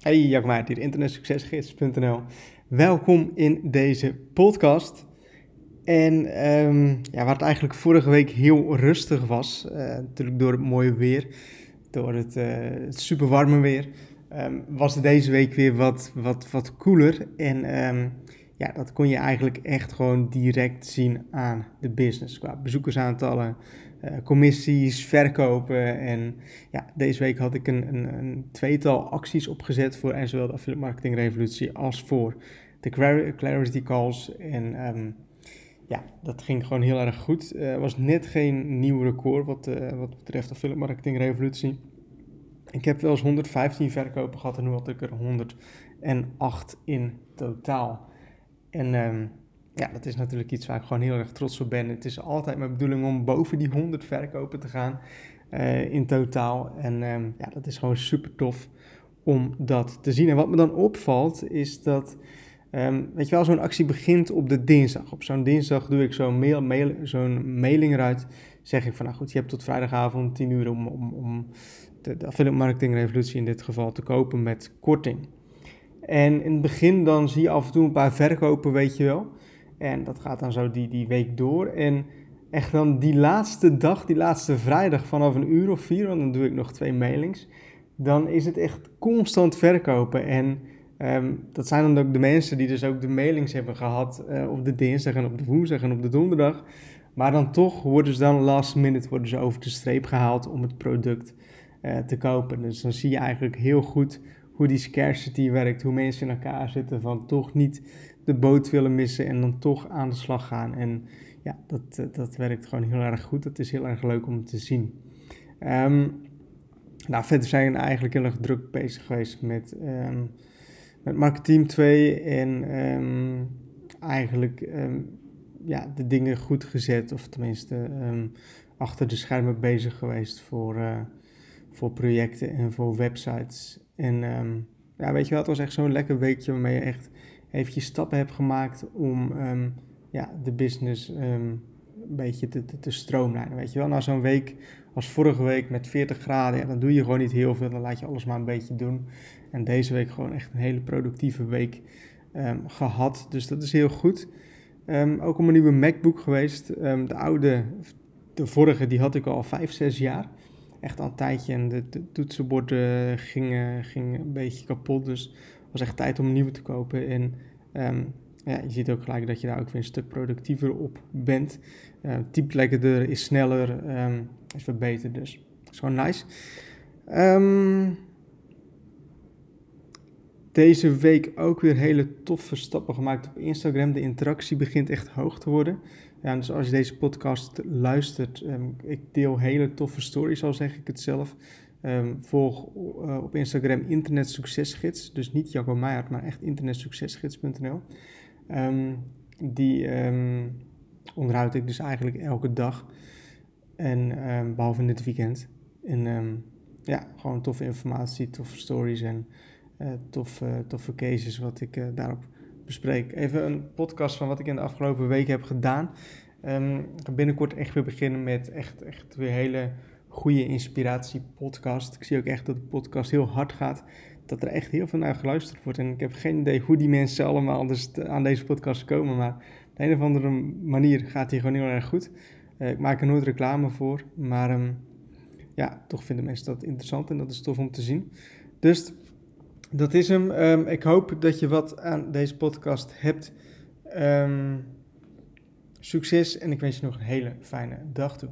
Hey, Jack Maart hier, internetsuccesgids.nl. Welkom in deze podcast. En um, ja, waar het eigenlijk vorige week heel rustig was, uh, natuurlijk door het mooie weer, door het, uh, het super warme weer, um, was het deze week weer wat, wat, wat koeler. En um, ja, dat kon je eigenlijk echt gewoon direct zien aan de business. Qua bezoekersaantallen, uh, commissies, verkopen. En ja, deze week had ik een, een, een tweetal acties opgezet voor en zowel de affiliate marketing revolutie als voor de clarity calls. En um, ja, dat ging gewoon heel erg goed. Uh, was net geen nieuw record wat, uh, wat betreft affiliate marketing revolutie. Ik heb wel eens 115 verkopen gehad en nu had ik er 108 in totaal. En um, ja, dat is natuurlijk iets waar ik gewoon heel erg trots op ben. Het is altijd mijn bedoeling om boven die 100 verkopen te gaan uh, in totaal. En um, ja, dat is gewoon super tof om dat te zien. En wat me dan opvalt is dat, um, weet je wel, zo'n actie begint op de dinsdag. Op zo'n dinsdag doe ik zo'n mail, mail, zo'n mailing eruit. Zeg ik van, nou goed, je hebt tot vrijdagavond 10 uur om, om, om de, de affiliate marketing revolutie in dit geval te kopen met korting. En in het begin dan zie je af en toe een paar verkopen, weet je wel. En dat gaat dan zo die, die week door. En echt dan die laatste dag, die laatste vrijdag vanaf een uur of vier, want dan doe ik nog twee mailings. Dan is het echt constant verkopen. En um, dat zijn dan ook de mensen die dus ook de mailings hebben gehad uh, op de dinsdag en op de woensdag en op de donderdag. Maar dan toch worden ze dan last minute worden ze over de streep gehaald om het product uh, te kopen. Dus dan zie je eigenlijk heel goed hoe die scarcity werkt, hoe mensen in elkaar zitten van toch niet de boot willen missen en dan toch aan de slag gaan. En ja, dat, eh, dat werkt gewoon heel erg goed. Dat is heel erg leuk om te zien. Um, nou, verder zijn we eigenlijk heel erg druk bezig geweest met, um, met Marketeam 2 en um, eigenlijk ja, de dingen goed gezet, of tenminste achter de schermen bezig geweest voor, uh, voor projecten en voor websites. En ja, weet je wel, het was echt zo'n lekker weekje waarmee je echt eventjes stappen hebt gemaakt om um, ja, de business um, een beetje te, te, stroomlijnen. Weet je wel, na zo'n week als vorige week met 40 graden, ja, dan doe je gewoon niet heel veel. Dan laat je alles maar een beetje doen. En deze week gewoon echt een hele productieve week gehad. Dus dat is heel goed. Ook om een nieuwe MacBook geweest. De oude, de vorige, die had ik al 5, 6 jaar. Echt al een tijdje. En de, de toetsenborden gingen, gingen een beetje kapot. Dus was echt tijd om nieuwe te kopen. En um, ja, je ziet ook gelijk dat je daar ook weer een stuk productiever op bent. Uh, typt lekkerder, is sneller, um, is verbeterd. Dus dat is gewoon nice. Deze week ook weer hele toffe stappen gemaakt op Instagram. De interactie begint echt hoog te worden. Ja, dus als je deze podcast luistert, um, ik deel hele toffe stories, al zeg ik het zelf. Um, volg uh, op Instagram Internet Succesgids. Dus niet Jacco Meijert, maar echt internetsuccesgids.nl. Um, die um, onderhoud ik dus eigenlijk elke dag. En behalve in het weekend. En ja, gewoon toffe informatie, toffe stories en uh, toffe, toffe cases wat ik uh, daarop bespreek. Even een podcast van wat ik in de afgelopen weken heb gedaan. ik ga binnenkort echt weer beginnen met echt, echt weer hele goede inspiratiepodcast. Ik zie ook echt dat de podcast heel hard gaat. Dat er echt heel veel naar geluisterd wordt. En ik heb geen idee hoe die mensen allemaal dus aan deze podcast komen. Maar de een of andere manier gaat die gewoon heel erg goed. Uh, ik maak er nooit reclame voor. Maar um, ja, toch vinden mensen dat interessant. En dat is tof om te zien. Dus dat is hem. Um, ik hoop dat je wat aan deze podcast hebt. Um, succes en ik wens je nog een hele fijne dag toe.